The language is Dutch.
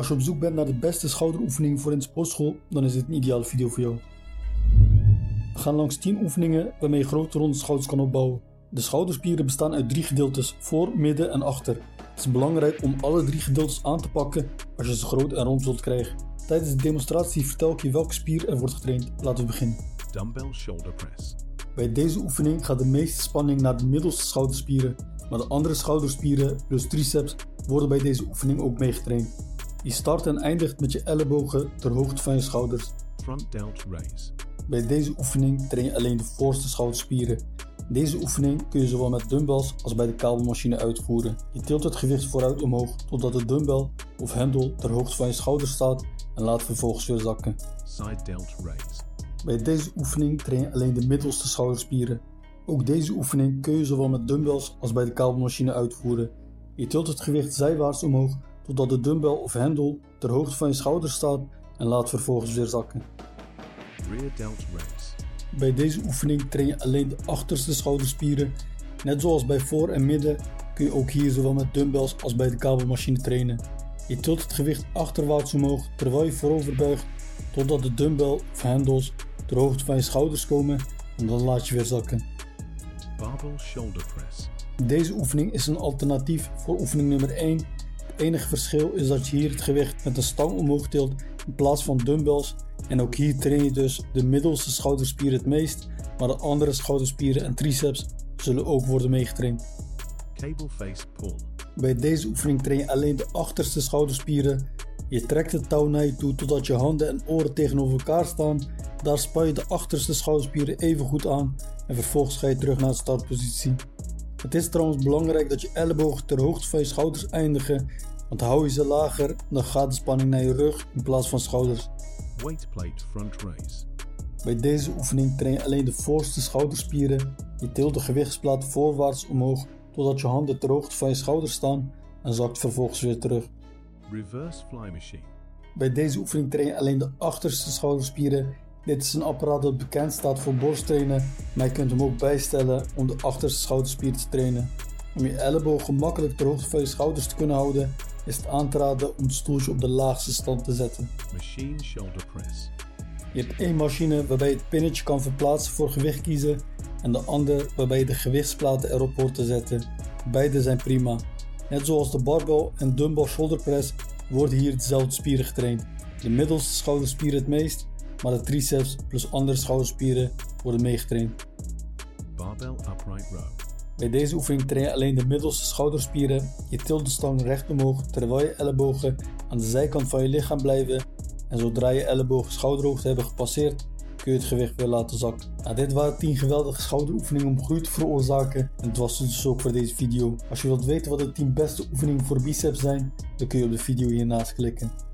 Als je op zoek bent naar de beste schouderoefening voor in de sportschool, dan is dit een ideale video voor jou. We gaan langs 10 oefeningen waarmee je grote ronde schouders kan opbouwen. De schouderspieren bestaan uit drie gedeeltes, voor, midden en achter. Het is belangrijk om alle drie gedeeltes aan te pakken als je ze groot en rond zult krijgen. Tijdens de demonstratie vertel ik je welke spier er wordt getraind. Laten we beginnen. Dumbbell shoulder press. Bij deze oefening gaat de meeste spanning naar de middelste schouderspieren, maar de andere schouderspieren plus triceps worden bij deze oefening ook meegetraind. Je start en eindigt met je ellebogen ter hoogte van je schouders. Front delt raise. Bij deze oefening train je alleen de voorste schouderspieren. Deze oefening kun je zowel met dumbbells als bij de kabelmachine uitvoeren. Je tilt het gewicht vooruit omhoog totdat de dumbbell of hendel ter hoogte van je schouders staat en laat vervolgens weer zakken. Side delt raise. Bij deze oefening train je alleen de middelste schouderspieren. Ook deze oefening kun je zowel met dumbbells als bij de kabelmachine uitvoeren. Je tilt het gewicht zijwaarts omhoog totdat de dumbbell of hendel ter hoogte van je schouders staat en laat vervolgens weer zakken. Bij deze oefening train je alleen de achterste schouderspieren. Net zoals bij voor en midden kun je ook hier zowel met dumbbells als bij de kabelmachine trainen. Je tilt het gewicht achterwaarts omhoog terwijl je voorover buigt totdat de dumbbell of hendels ter hoogte van je schouders komen en dan laat je weer zakken. Barbell shoulder press. Deze oefening is een alternatief voor oefening nummer 1. Het enige verschil is dat je hier het gewicht met een stang omhoog tilt in plaats van dumbbells. En ook hier train je dus de middelste schouderspieren het meest, maar de andere schouderspieren en triceps zullen ook worden meegetraind. Cable face pull. Bij deze oefening train je alleen de achterste schouderspieren. Je trekt het touw naar je toe totdat je handen en oren tegenover elkaar staan. Daar span je de achterste schouderspieren even goed aan en vervolgens ga je terug naar de startpositie. Het is trouwens belangrijk dat je ellebogen ter hoogte van je schouders eindigen, want hou je ze lager, dan gaat de spanning naar je rug in plaats van schouders. Weight plate front raise. Bij deze oefening train je alleen de voorste schouderspieren. Je tilt de gewichtsplaat voorwaarts omhoog totdat je handen ter hoogte van je schouders staan en zakt vervolgens weer terug. Reverse fly machine. Bij deze oefening train je alleen de achterste schouderspieren. Dit is een apparaat dat bekend staat voor borsttrainen, maar je kunt hem ook bijstellen om de achterste schouderspier te trainen. Om je elleboog gemakkelijk ter hoogte van je schouders te kunnen houden, is het aan te raden om het stoeltje op de laagste stand te zetten. Machine shoulder press. Je hebt één machine waarbij je het pinnetje kan verplaatsen voor gewicht kiezen en de andere waarbij je de gewichtsplaten erop hoort te zetten. Beide zijn prima. Net zoals de barbell en dumbbell shoulder press worden hier dezelfde spieren getraind. De middelste schouderspieren het meest, maar de triceps plus andere schouderspieren worden meegetraind. Barbell upright row. Bij deze oefening train je alleen de middelste schouderspieren. Je tilt de stang recht omhoog terwijl je ellebogen aan de zijkant van je lichaam blijven. En zodra je ellebogen schouderhoogte hebben gepasseerd, kun je het gewicht weer laten zakken. Nou, dit waren 10 geweldige schouderoefeningen om groei te veroorzaken. En het was dus ook voor deze video. Als je wilt weten wat de 10 beste oefeningen voor biceps zijn, dan kun je op de video hiernaast klikken.